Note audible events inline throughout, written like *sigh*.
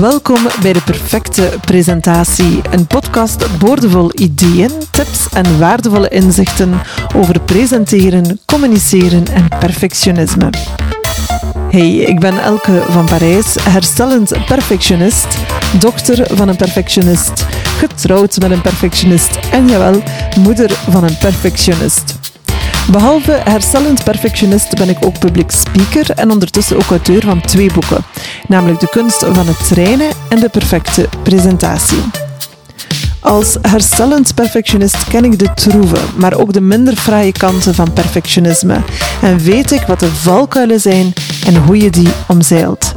Welkom bij de Perfecte Presentatie, een podcast boordevol ideeën, tips en waardevolle inzichten over presenteren, communiceren en perfectionisme. Hey, ik ben Elke van Parijs, herstellend perfectionist, dochter van een perfectionist, getrouwd met een perfectionist en jawel, moeder van een perfectionist. Behalve herstellend perfectionist ben ik ook public speaker en ondertussen ook auteur van twee boeken, namelijk De kunst van het trainen en De perfecte presentatie. Als herstellend perfectionist ken ik de troeve, maar ook de minder fraaie kanten van perfectionisme en weet ik wat de valkuilen zijn en hoe je die omzeilt.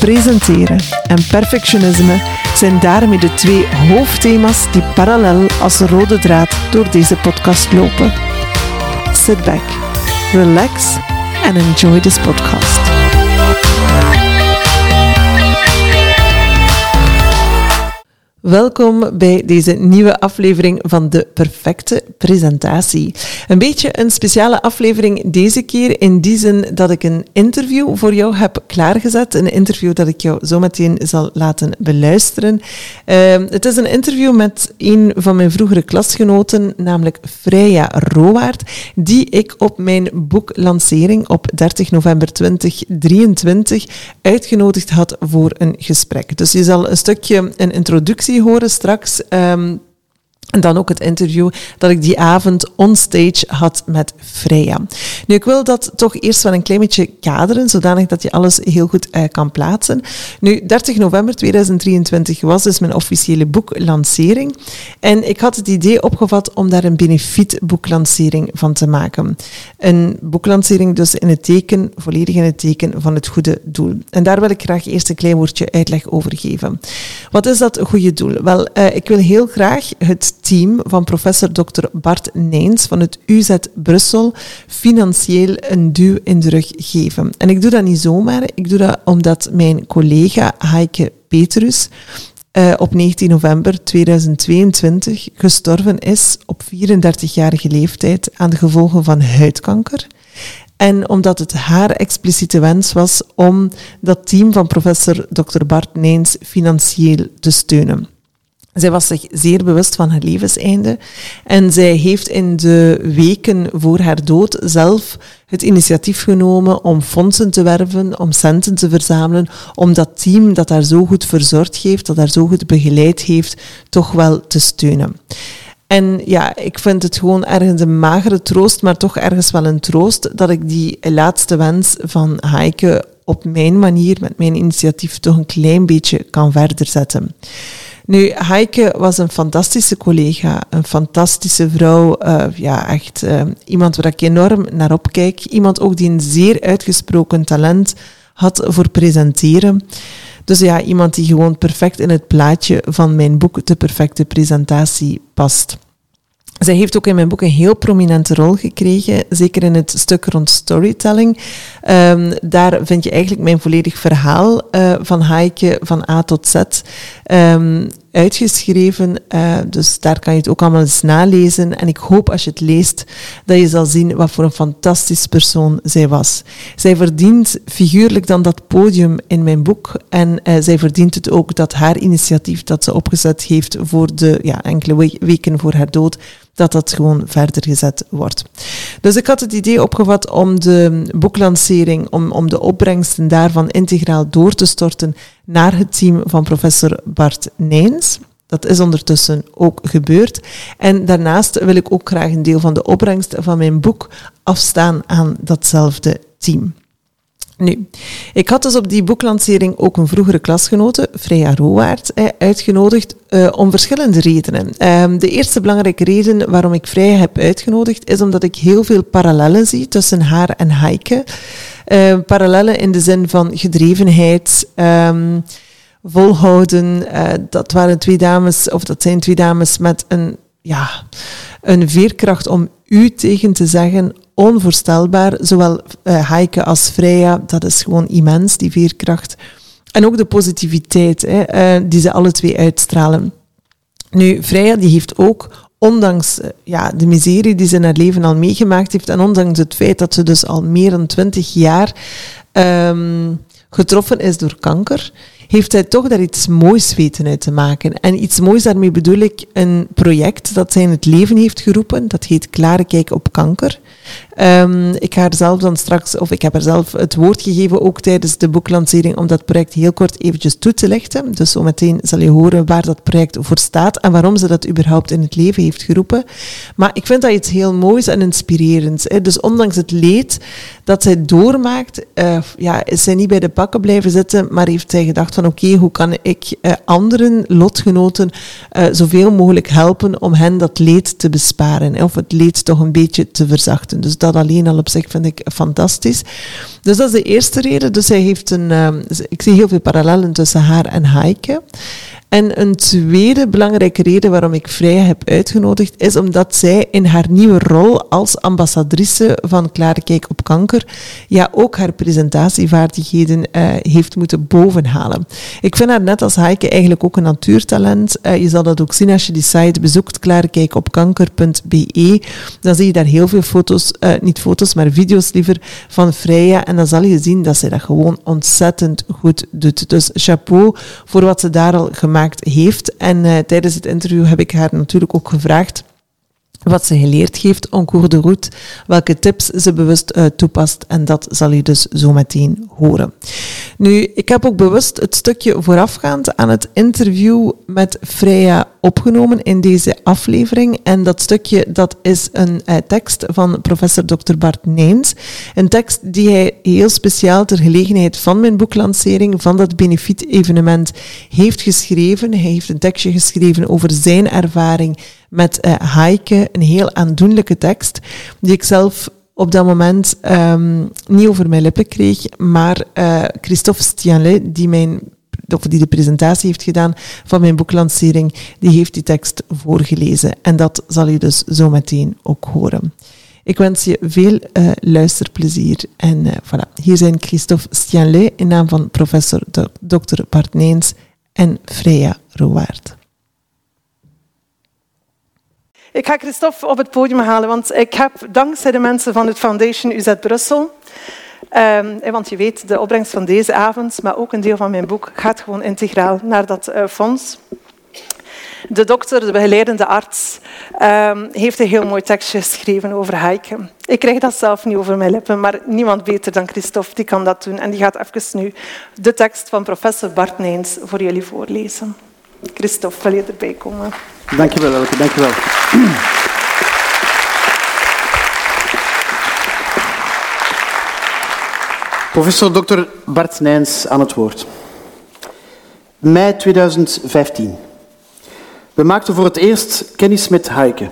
Presenteren en perfectionisme zijn daarmee de twee hoofdthema's die parallel als rode draad door deze podcast lopen sit back, relax, and enjoy this podcast. Welkom bij deze nieuwe aflevering van de perfecte presentatie. Een beetje een speciale aflevering deze keer in die zin dat ik een interview voor jou heb klaargezet. Een interview dat ik jou zo meteen zal laten beluisteren. Ehm, het is een interview met een van mijn vroegere klasgenoten, namelijk Freya Rowaard, die ik op mijn boeklancering op 30 november 2023 uitgenodigd had voor een gesprek. Dus je zal een stukje een introductie horen straks. Um, en dan ook het interview dat ik die avond onstage had met Freya. Nu, ik wil dat toch eerst wel een klein beetje kaderen, zodanig dat je alles heel goed uh, kan plaatsen. Nu, 30 november 2023 was dus mijn officiële boeklancering. En ik had het idee opgevat om daar een benefietboeklancering van te maken. Een boeklancering dus in het teken, volledig in het teken van het goede doel. En daar wil ik graag eerst een klein woordje uitleg over geven. Wat is dat goede doel? Wel, uh, ik wil heel graag het team van professor Dr. Bart Nijns van het UZ Brussel financieel een duw in de rug geven. En ik doe dat niet zomaar, ik doe dat omdat mijn collega Heike Petrus uh, op 19 november 2022 gestorven is op 34-jarige leeftijd aan de gevolgen van huidkanker. En omdat het haar expliciete wens was om dat team van professor Dr. Bart Nijns financieel te steunen. Zij was zich zeer bewust van haar levenseinde en zij heeft in de weken voor haar dood zelf het initiatief genomen om fondsen te werven, om centen te verzamelen, om dat team dat haar zo goed verzorgd heeft, dat haar zo goed begeleid heeft, toch wel te steunen. En ja, ik vind het gewoon ergens een magere troost, maar toch ergens wel een troost dat ik die laatste wens van Heike op mijn manier, met mijn initiatief, toch een klein beetje kan verder zetten. Nu, Heike was een fantastische collega, een fantastische vrouw. Uh, ja, echt uh, iemand waar ik enorm naar opkijk. Iemand ook die een zeer uitgesproken talent had voor presenteren. Dus ja, iemand die gewoon perfect in het plaatje van mijn boek De Perfecte Presentatie past. Zij heeft ook in mijn boek een heel prominente rol gekregen, zeker in het stuk rond storytelling. Um, daar vind je eigenlijk mijn volledig verhaal uh, van Heike van A tot Z. Um, uitgeschreven. Uh, dus daar kan je het ook allemaal eens nalezen. En ik hoop als je het leest, dat je zal zien wat voor een fantastisch persoon zij was. Zij verdient figuurlijk dan dat podium in mijn boek. En uh, zij verdient het ook dat haar initiatief dat ze opgezet heeft voor de ja, enkele weken voor haar dood, dat dat gewoon verder gezet wordt. Dus ik had het idee opgevat om de boeklancering, om, om de opbrengsten daarvan integraal door te storten naar het team van professor Bart Nijns. Dat is ondertussen ook gebeurd. En daarnaast wil ik ook graag een deel van de opbrengst van mijn boek afstaan aan datzelfde team. Nu, ik had dus op die boeklancering ook een vroegere klasgenote, Freya Rowaard, uitgenodigd uh, om verschillende redenen. Uh, de eerste belangrijke reden waarom ik Freya heb uitgenodigd is omdat ik heel veel parallellen zie tussen haar en Heike. Uh, parallellen in de zin van gedrevenheid, um, volhouden. Uh, dat waren twee dames, of dat zijn twee dames met een, ja, een veerkracht om u tegen te zeggen, onvoorstelbaar. Zowel uh, Heike als Freya, dat is gewoon immens, die veerkracht. En ook de positiviteit hè, uh, die ze alle twee uitstralen. Nu, Freya die heeft ook ondanks eh, ja, de miserie die ze in haar leven al meegemaakt heeft en ondanks het feit dat ze dus al meer dan twintig jaar um, getroffen is door kanker, heeft zij toch daar iets moois weten uit te maken. En iets moois daarmee bedoel ik een project dat zij in het leven heeft geroepen. Dat heet Klare Kijk op Kanker. Um, ik ga er zelf dan straks, of ik heb er zelf het woord gegeven ook tijdens de boeklancering om dat project heel kort eventjes toe te lichten. Dus zo meteen zal je horen waar dat project voor staat en waarom ze dat überhaupt in het leven heeft geroepen. Maar ik vind dat iets heel moois en inspirerends. Hè. Dus ondanks het leed dat zij doormaakt, uh, ja, is zij niet bij de pakken blijven zitten, maar heeft zij gedacht van oké, hoe kan ik uh, anderen, lotgenoten, uh, zoveel mogelijk helpen om hen dat leed te besparen. Of het leed toch een beetje te verzachten. Dus dat alleen al op zich vind ik fantastisch. Dus dat is de eerste reden. Dus zij heeft een, uh, ik zie heel veel parallellen tussen haar en Heike. En een tweede belangrijke reden waarom ik Freya heb uitgenodigd, is omdat zij in haar nieuwe rol als ambassadrice van Klare Kijk op Kanker, ja, ook haar presentatievaardigheden uh, heeft moeten bovenhalen. Ik vind haar net als Heike eigenlijk ook een natuurtalent. Uh, je zal dat ook zien als je die site bezoekt, klarekijkopkanker.be. Dan zie je daar heel veel foto's, uh, niet foto's, maar video's liever, van Freya. En dan zal je zien dat zij dat gewoon ontzettend goed doet. Dus chapeau voor wat ze daar al gemaakt heeft. En uh, tijdens het interview heb ik haar natuurlijk ook gevraagd wat ze geleerd heeft en cours de route, welke tips ze bewust uh, toepast. En dat zal u dus zo meteen horen. Nu, ik heb ook bewust het stukje voorafgaand aan het interview met Freya opgenomen in deze aflevering. En dat stukje dat is een uh, tekst van professor Dr. Bart Neens. Een tekst die hij heel speciaal ter gelegenheid van mijn boeklancering, van dat benefiet-evenement, heeft geschreven. Hij heeft een tekstje geschreven over zijn ervaring met uh, Heike, een heel aandoenlijke tekst, die ik zelf op dat moment um, niet over mijn lippen kreeg, maar uh, Christophe Stianlet, die mijn of die de presentatie heeft gedaan van mijn boeklancering, die heeft die tekst voorgelezen. En dat zal je dus zo meteen ook horen. Ik wens je veel uh, luisterplezier. En voilà, hier zijn Christophe Stianlet in naam van professor Dr. Bart Neens en Freya Rowaard. Ik ga Christophe op het podium halen, want ik heb dankzij de mensen van het Foundation UZ Brussel, um, want je weet, de opbrengst van deze avond, maar ook een deel van mijn boek, gaat gewoon integraal naar dat uh, fonds. De dokter, de begeleidende arts, um, heeft een heel mooi tekstje geschreven over Heike. Ik krijg dat zelf niet over mijn lippen, maar niemand beter dan Christophe die kan dat doen. En die gaat even nu de tekst van professor Bart Neens voor jullie voorlezen. Christophe, wil je erbij komen? Dankjewel, Elke. Dankjewel. Professor Dr. Bart Nijns aan het woord. Mei 2015. We maakten voor het eerst kennis met Heike,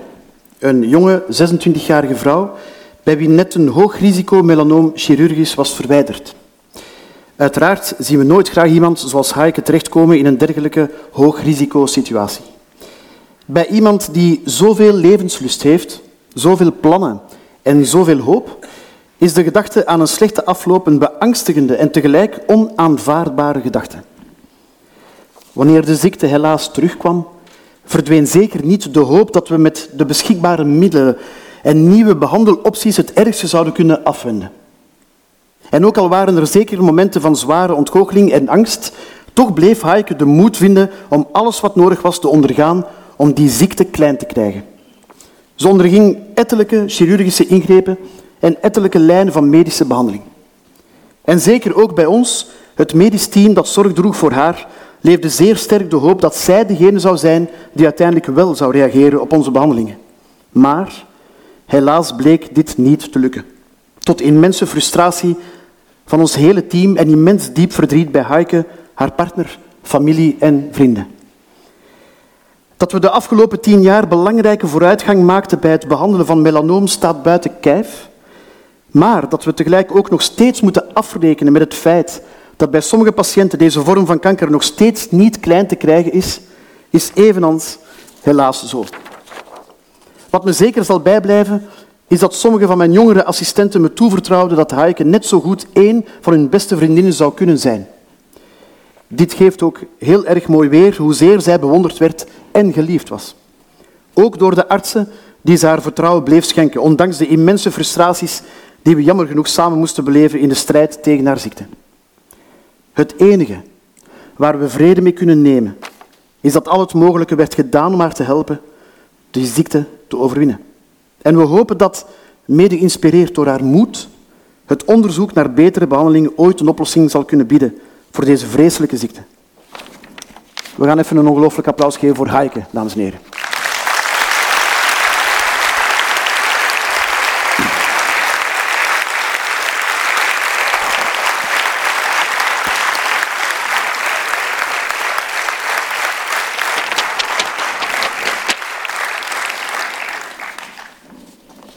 een jonge 26-jarige vrouw bij wie net een hoog risico melanoom chirurgisch was verwijderd. Uiteraard zien we nooit graag iemand zoals Heike terechtkomen in een dergelijke hoogrisicosituatie. Bij iemand die zoveel levenslust heeft, zoveel plannen en zoveel hoop, is de gedachte aan een slechte afloop een beangstigende en tegelijk onaanvaardbare gedachte. Wanneer de ziekte helaas terugkwam, verdween zeker niet de hoop dat we met de beschikbare middelen en nieuwe behandelopties het ergste zouden kunnen afwenden. En ook al waren er zeker momenten van zware ontgoocheling en angst, toch bleef Heike de moed vinden om alles wat nodig was te ondergaan om die ziekte klein te krijgen. Ze onderging ettelijke chirurgische ingrepen en ettelijke lijnen van medische behandeling. En zeker ook bij ons, het medisch team dat zorg droeg voor haar, leefde zeer sterk de hoop dat zij degene zou zijn die uiteindelijk wel zou reageren op onze behandelingen. Maar helaas bleek dit niet te lukken. Tot immense frustratie van ons hele team en immens diep verdriet bij Heike, haar partner, familie en vrienden. Dat we de afgelopen tien jaar belangrijke vooruitgang maakten bij het behandelen van melanoom staat buiten kijf. Maar dat we tegelijk ook nog steeds moeten afrekenen met het feit dat bij sommige patiënten deze vorm van kanker nog steeds niet klein te krijgen is, is evenals helaas zo. Wat me zeker zal bijblijven, is dat sommige van mijn jongere assistenten me toevertrouwden dat Heike net zo goed één van hun beste vriendinnen zou kunnen zijn. Dit geeft ook heel erg mooi weer hoezeer zij bewonderd werd en geliefd was. Ook door de artsen die ze haar vertrouwen bleef schenken, ondanks de immense frustraties die we jammer genoeg samen moesten beleven in de strijd tegen haar ziekte. Het enige, waar we vrede mee kunnen nemen, is dat al het mogelijke werd gedaan om haar te helpen de ziekte te overwinnen. En we hopen dat, mede geïnspireerd door haar moed, het onderzoek naar betere behandelingen ooit een oplossing zal kunnen bieden voor deze vreselijke ziekte. We gaan even een ongelooflijk applaus geven voor Heike, dames en heren.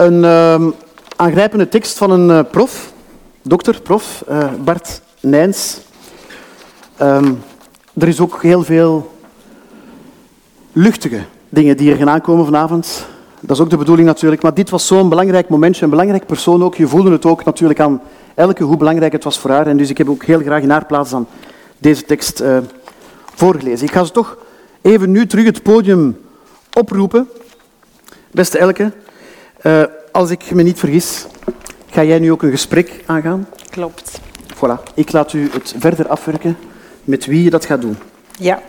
Een uh, aangrijpende tekst van een uh, prof, dokter, prof, uh, Bart Nijns. Um, er is ook heel veel luchtige dingen die er gaan aankomen vanavond. Dat is ook de bedoeling natuurlijk. Maar dit was zo'n belangrijk momentje, een belangrijk persoon ook. Je voelde het ook natuurlijk aan elke hoe belangrijk het was voor haar. En dus ik heb ook heel graag in haar plaats dan deze tekst uh, voorgelezen. Ik ga ze toch even nu terug het podium oproepen. Beste Elke, uh, als ik me niet vergis, ga jij nu ook een gesprek aangaan? Klopt. Voilà. Ik laat u het verder afwerken met wie je dat gaat doen. Ja.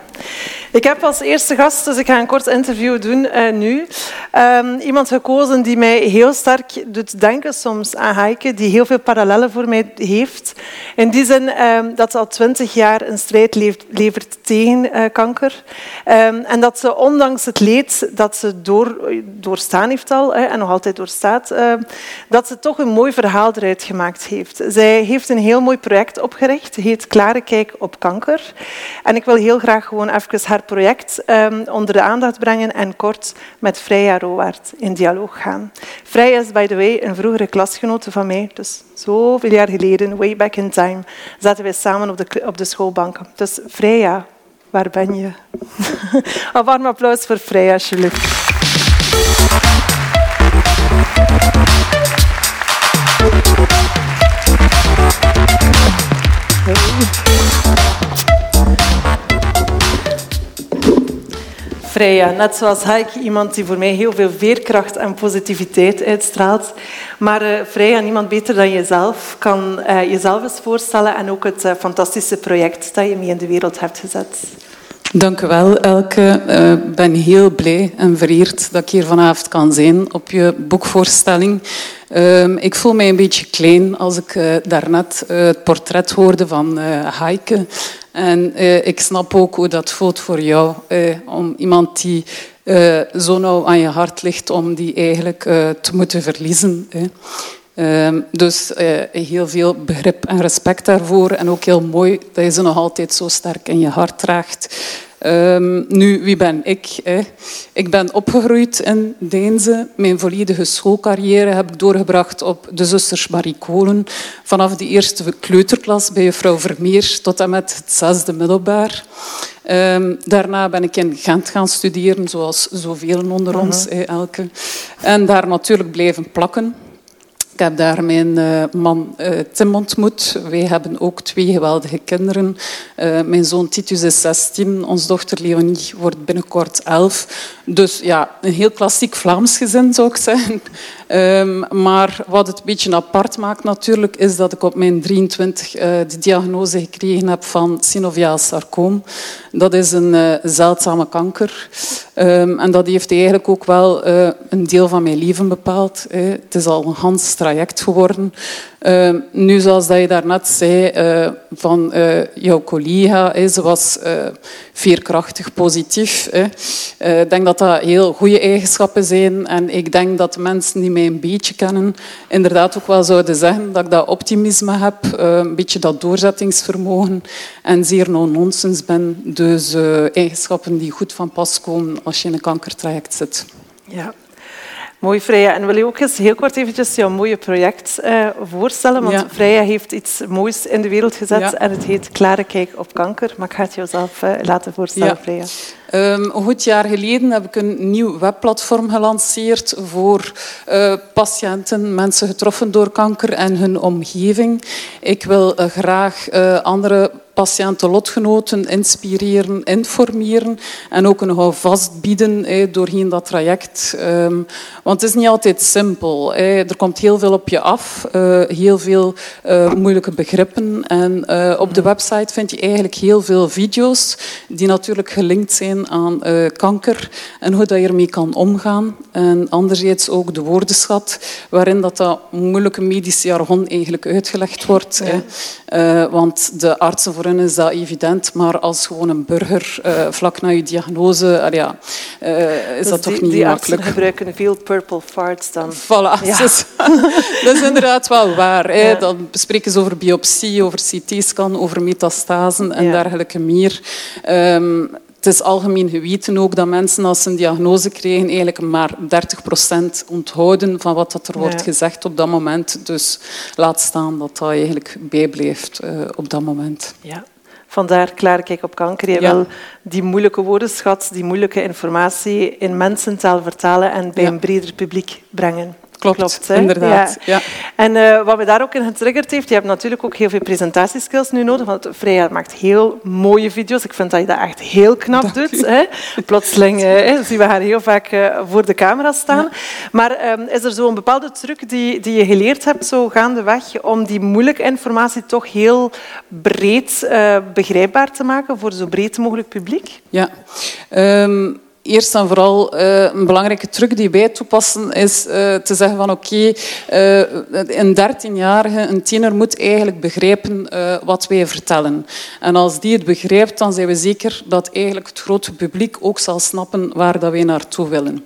Ik heb als eerste gast, dus ik ga een kort interview doen uh, nu, um, iemand gekozen die mij heel sterk doet denken soms aan Heike, die heel veel parallellen voor mij heeft. In die zin um, dat ze al twintig jaar een strijd levert tegen uh, kanker. Um, en dat ze ondanks het leed dat ze door, doorstaan heeft al, en nog altijd doorstaat, dat ze toch een mooi verhaal eruit gemaakt heeft. Zij heeft een heel mooi project opgericht, heet Klare Kijk op Kanker. En ik wil heel graag gewoon even project um, onder de aandacht brengen en kort met Freya Rowaard in dialoog gaan. Freya is, by the way, een vroegere klasgenote van mij. Dus zoveel jaar geleden, way back in time, zaten wij samen op de, op de schoolbanken. Dus Freya, waar ben je? *laughs* een warm applaus voor Freya, alsjeblieft. Freya, net zoals Heike, iemand die voor mij heel veel veerkracht en positiviteit uitstraalt. Maar uh, Freya, niemand beter dan jezelf, kan uh, jezelf eens voorstellen en ook het uh, fantastische project dat je mee in de wereld hebt gezet. Dank u wel, Elke. Ik ben heel blij en vereerd dat ik hier vanavond kan zijn op je boekvoorstelling. Um, ik voel mij een beetje klein als ik daarnet het portret hoorde van Heike. En ik snap ook hoe dat voelt voor jou. om iemand die zo nauw aan je hart ligt, om die eigenlijk te moeten verliezen. Um, dus heel veel begrip en respect daarvoor. En ook heel mooi dat je ze nog altijd zo sterk in je hart draagt. Um, nu, wie ben ik? Hè? Ik ben opgegroeid in Deense. Mijn volledige schoolcarrière heb ik doorgebracht op de zusters Marikolen. Vanaf de eerste kleuterklas bij juffrouw Vermeer tot en met het zesde middelbaar. Um, daarna ben ik in Gent gaan studeren, zoals zoveel onder ons, uh -huh. elke. En daar natuurlijk blijven plakken. Ik heb daar mijn uh, man uh, Tim ontmoet. Wij hebben ook twee geweldige kinderen. Uh, mijn zoon Titus is 16, onze dochter Leonie wordt binnenkort 11. Dus ja, een heel klassiek Vlaams gezin zou ik zeggen. Um, maar wat het een beetje apart maakt natuurlijk, is dat ik op mijn 23 de diagnose gekregen heb van synoviaal sarcoom. Dat is een zeldzame kanker. Um, en dat heeft eigenlijk ook wel een deel van mijn leven bepaald. Het is al een Hans traject geworden. Uh, nu, zoals dat je daarnet zei uh, van uh, jouw collega, ze was veerkrachtig positief. Ik denk dat dat heel goede eigenschappen zijn. En ik denk dat mensen die mij een beetje kennen, inderdaad ook wel zouden zeggen dat ik dat optimisme heb, een beetje dat doorzettingsvermogen en zeer no-nonsense ben. Dus eigenschappen die goed van pas komen als je in een kankertraject zit. Ja, Mooi, Freya. En wil je ook eens heel kort eventjes jouw mooie project uh, voorstellen? Want ja. Freya heeft iets moois in de wereld gezet ja. en het heet Klare Kijk op Kanker. Maar ik ga het jezelf uh, laten voorstellen, ja. Freya. Um, een goed jaar geleden heb ik een nieuw webplatform gelanceerd voor uh, patiënten, mensen getroffen door kanker en hun omgeving. Ik wil uh, graag uh, andere patiënten, lotgenoten inspireren, informeren en ook een vast bieden eh, doorheen dat traject. Um, want het is niet altijd simpel. Eh. Er komt heel veel op je af, heel veel moeilijke begrippen. En op de website vind je eigenlijk heel veel video's die natuurlijk gelinkt zijn aan kanker en hoe dat je ermee kan omgaan. En anderzijds ook de woordenschat, waarin dat, dat moeilijke medische jargon eigenlijk uitgelegd wordt. Ja. want de artsen voor is dat evident, maar als gewoon een burger uh, vlak na je diagnose, ja, is dus dat die, toch niet die makkelijk. Die gebruiken veel purple farts dan. Voilà, ja. dus, *laughs* dat is inderdaad wel waar. Dan bespreken ze over biopsie, over CT-scan, over metastasen en dergelijke meer. Um, het is algemeen geweten ook dat mensen als ze een diagnose krijgen eigenlijk maar 30% onthouden van wat dat er wordt ja. gezegd op dat moment. Dus laat staan dat dat eigenlijk bijblijft uh, op dat moment. Ja. Vandaar klaar kijk op kanker. Je ja. wil die moeilijke woordenschat, die moeilijke informatie in mensentaal vertalen en bij ja. een breder publiek brengen. Klopt, Klopt inderdaad. Ja. Ja. En uh, wat me daar ook in getriggerd heeft, je hebt natuurlijk ook heel veel presentatieskills nu nodig, want Freya maakt heel mooie video's. Ik vind dat je dat echt heel knap Dank doet. Hè. Plotseling *laughs* uh, zien we haar heel vaak uh, voor de camera staan. Ja. Maar um, is er zo'n bepaalde truc die, die je geleerd hebt, zo gaandeweg, om die moeilijke informatie toch heel breed begrijpbaar te maken voor zo breed mogelijk publiek? Ja. Um eerst en vooral uh, een belangrijke truc die wij toepassen is uh, te zeggen van oké, okay, uh, een dertienjarige, een tiener moet eigenlijk begrijpen wat wij vertellen. En als die het begrijpt, dan zijn we zeker dat eigenlijk het grote publiek ook zal snappen waar dat wij naartoe willen.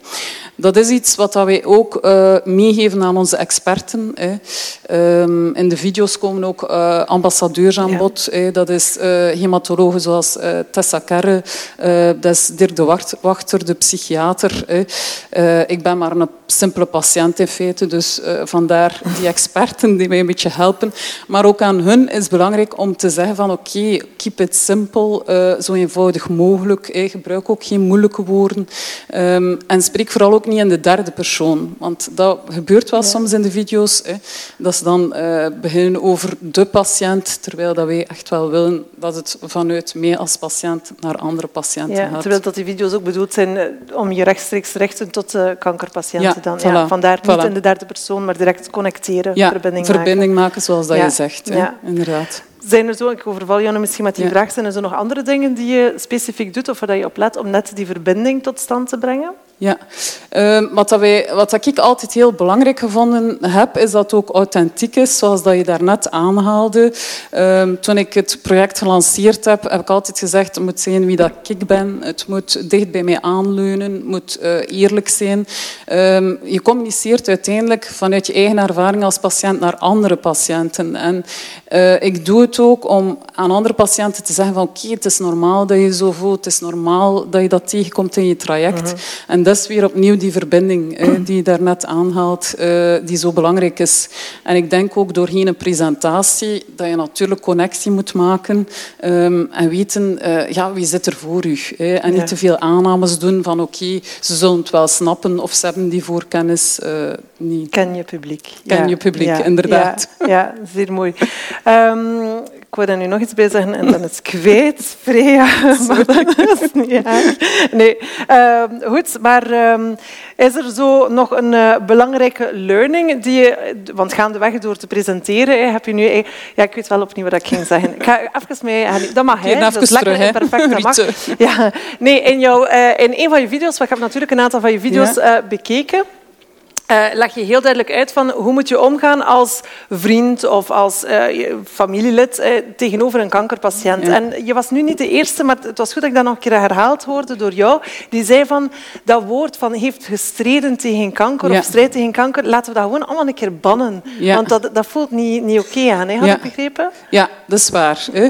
Dat is iets wat wij ook meegeven aan onze experten. Hè. Um, in de video's komen ook ambassadeurs aan bod. Ja. Dat is hematologen zoals Tessa Kerre, dat is Dirk de De psychiater. ik ben maar een simpele patiënt in feite, dus vandaar die experten die mij een beetje helpen. Maar ook aan hun is belangrijk om te zeggen van oké, okay, keep it simple, zo eenvoudig mogelijk. Gebruik ook geen moeilijke woorden. Um, en spreek vooral ook niet in de derde persoon. Want dat gebeurt wel ja. soms in de video's. Hè, dat ze dan beginnen over de patiënt, terwijl dat wij echt wel willen dat het vanuit mij als patiënt naar andere patiënten ja, gaat. Terwijl dat die video's ook bedoeld zijn uh, om je rechtstreeks te richten tot de kankerpatiënten. Ja, dan. Voilà, ja, vandaar niet in de derde persoon, maar direct connecteren, ja, verbinding, verbinding maken. maken. zoals dat ja. je zegt. Hè, inderdaad. Zijn er zo, ik overval jou misschien met die ja. vraag, zijn er zo nog andere dingen die je specifiek doet of waar je op let om net die verbinding tot stand te brengen? Ja, uh, wat, dat wij, wat dat ik altijd heel belangrijk gevonden heb, is dat het ook authentiek is, zoals dat je daarnet aanhaalde. Uh, toen ik het project gelanceerd heb, heb ik altijd gezegd, het moet zijn wie dat ik ben, het moet dicht bij mij aanleunen, het moet uh, eerlijk zijn. Uh, je communiceert uiteindelijk vanuit je eigen ervaring als patiënt naar andere patiënten. En uh, ik doe het ook om aan andere patiënten te zeggen van oké, okay, het is normaal dat je zo voelt, het is normaal dat je dat tegenkomt in je traject. Uh -huh. En dat is weer opnieuw die verbinding eh, *clears throat* die je daarnet aanhaalt, uh, die zo belangrijk is. En ik denk ook doorheen een presentatie dat je natuurlijk connectie moet maken um, en weten uh, ja, wie zit er voor u. Eh, en niet ja. te veel aannames doen van oké, okay, ze zullen het wel snappen of ze hebben die voorkennis niet. Ken je publiek. Ken ja. je publiek, ja. inderdaad. Ja, zeer mooi. *laughs* Um, ik wil er nu nog iets bij zeggen en dan is het kwijt, Freya. *laughs* Maar dat is niet erg. Nee, uh, goed. Maar um, is er zo nog een uh, belangrijke learning die je... Want gaandeweg door te presenteren, hè, heb je nu... Ja, ik weet wel opnieuw wat ik ging zeggen. Ik ga even mee... Dat mag, hè. Dat is lekker terug, perfect, dat *laughs* mag. Ja. Nee, in, jouw, uh, in een van je video's, want ik heb natuurlijk een aantal van je video's uh, bekeken, uh, leg je heel duidelijk uit van hoe moet je omgaan als vriend of als uh, familielid uh, tegenover een kankerpatiënt. Ja. En je was nu niet de eerste, maar het was goed dat ik dat nog een keer herhaald hoorde door jou. Die zei van dat woord van heeft gestreden tegen kanker ja. of strijd tegen kanker, laten we dat gewoon allemaal een keer bannen. Ja. Want dat, dat voelt niet, niet oké okay aan, hè? had ik begrepen? Ja, dat is waar. Hè.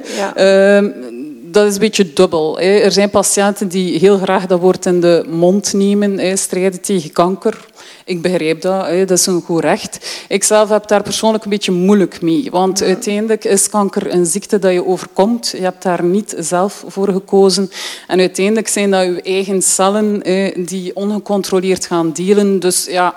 dat is een beetje dubbel. Er zijn patiënten die heel graag dat woord in de mond nemen, strijden tegen kanker. Ik begrijp dat, dat is een goed recht. Ik zelf heb daar persoonlijk een beetje moeilijk mee. Want uiteindelijk is kanker een ziekte dat je overkomt. Je hebt daar niet zelf voor gekozen. En uiteindelijk zijn dat je eigen cellen die ongecontroleerd gaan delen. Dus ja,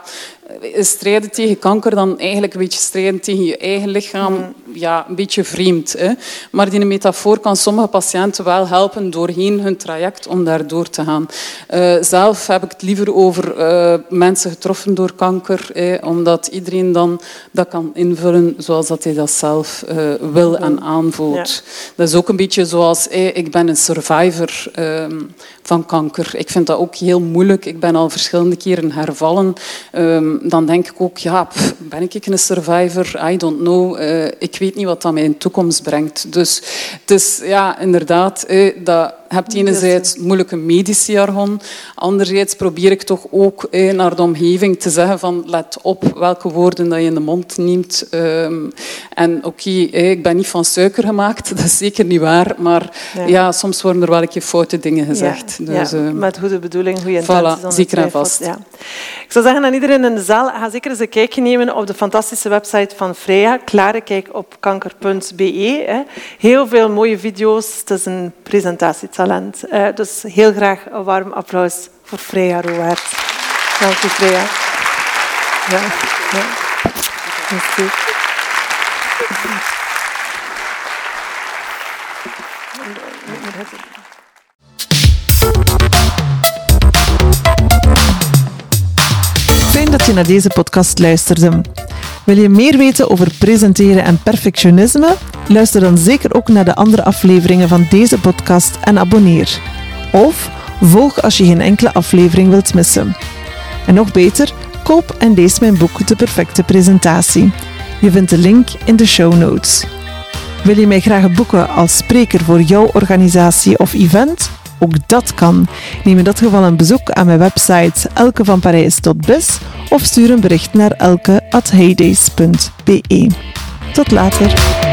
strijden tegen kanker dan eigenlijk een beetje strijden tegen je eigen lichaam. Mm. Ja, een beetje vreemd. Hè? Maar die metafoor kan sommige patiënten wel helpen doorheen hun traject om daar door te gaan. Uh, zelf heb ik het liever over uh, mensen getroffen door kanker, omdat iedereen dan dat kan invullen zoals dat hij dat zelf uh, wil en aanvoelt. Dat is ook een beetje zoals, ik ben een survivor ehm, van kanker. Ik vind dat ook heel moeilijk. Ik ben al verschillende keren hervallen. Um, dan denk ik ook, ja, ben ik een survivor? I don't know. Uh, ik weet niet wat dat mij in de toekomst brengt. Dus het is ja, inderdaad, eh, dat hebt enerzijds moeilijke medische jargon. Anderzijds probeer ik toch ook eh, naar de omgeving te zeggen van let op welke woorden dat je in de mond neemt. Ehm, en oké, eh, ik ben niet van suiker gemaakt, *laughs* dat is zeker niet waar. Maar ja, soms worden er wel een keer foute dingen gezegd. Ja, dus, ja, ehm, met goede bedoeling, goede intenties. Voilà, zeker en vast. Ja. Ik zou zeggen aan iedereen in de zaal, ga zeker eens een kijkje nemen op de fantastische website van Freya. Klare kijk op kanker.be. Heel veel mooie video's. Het is een presentatie Uh, dus heel graag een warm applaus voor Freya Rowaert. Dank u, Freya. Ja, ja. Fijn dat je naar deze podcast luisterde. Wil je meer weten over presenteren en perfectionisme? Luister dan zeker ook naar de andere afleveringen van deze podcast en abonneer. Of volg als je geen enkele aflevering wilt missen. En nog beter, koop en lees mijn boek De Perfecte Presentatie. Je vindt de link in de show notes. Wil je mij graag boeken als spreker voor jouw organisatie of event? Ook dat kan. Neem in dat geval een bezoek aan mijn website elkevanparijs.biz of stuur een bericht naar elke.heydays.be. Tot later.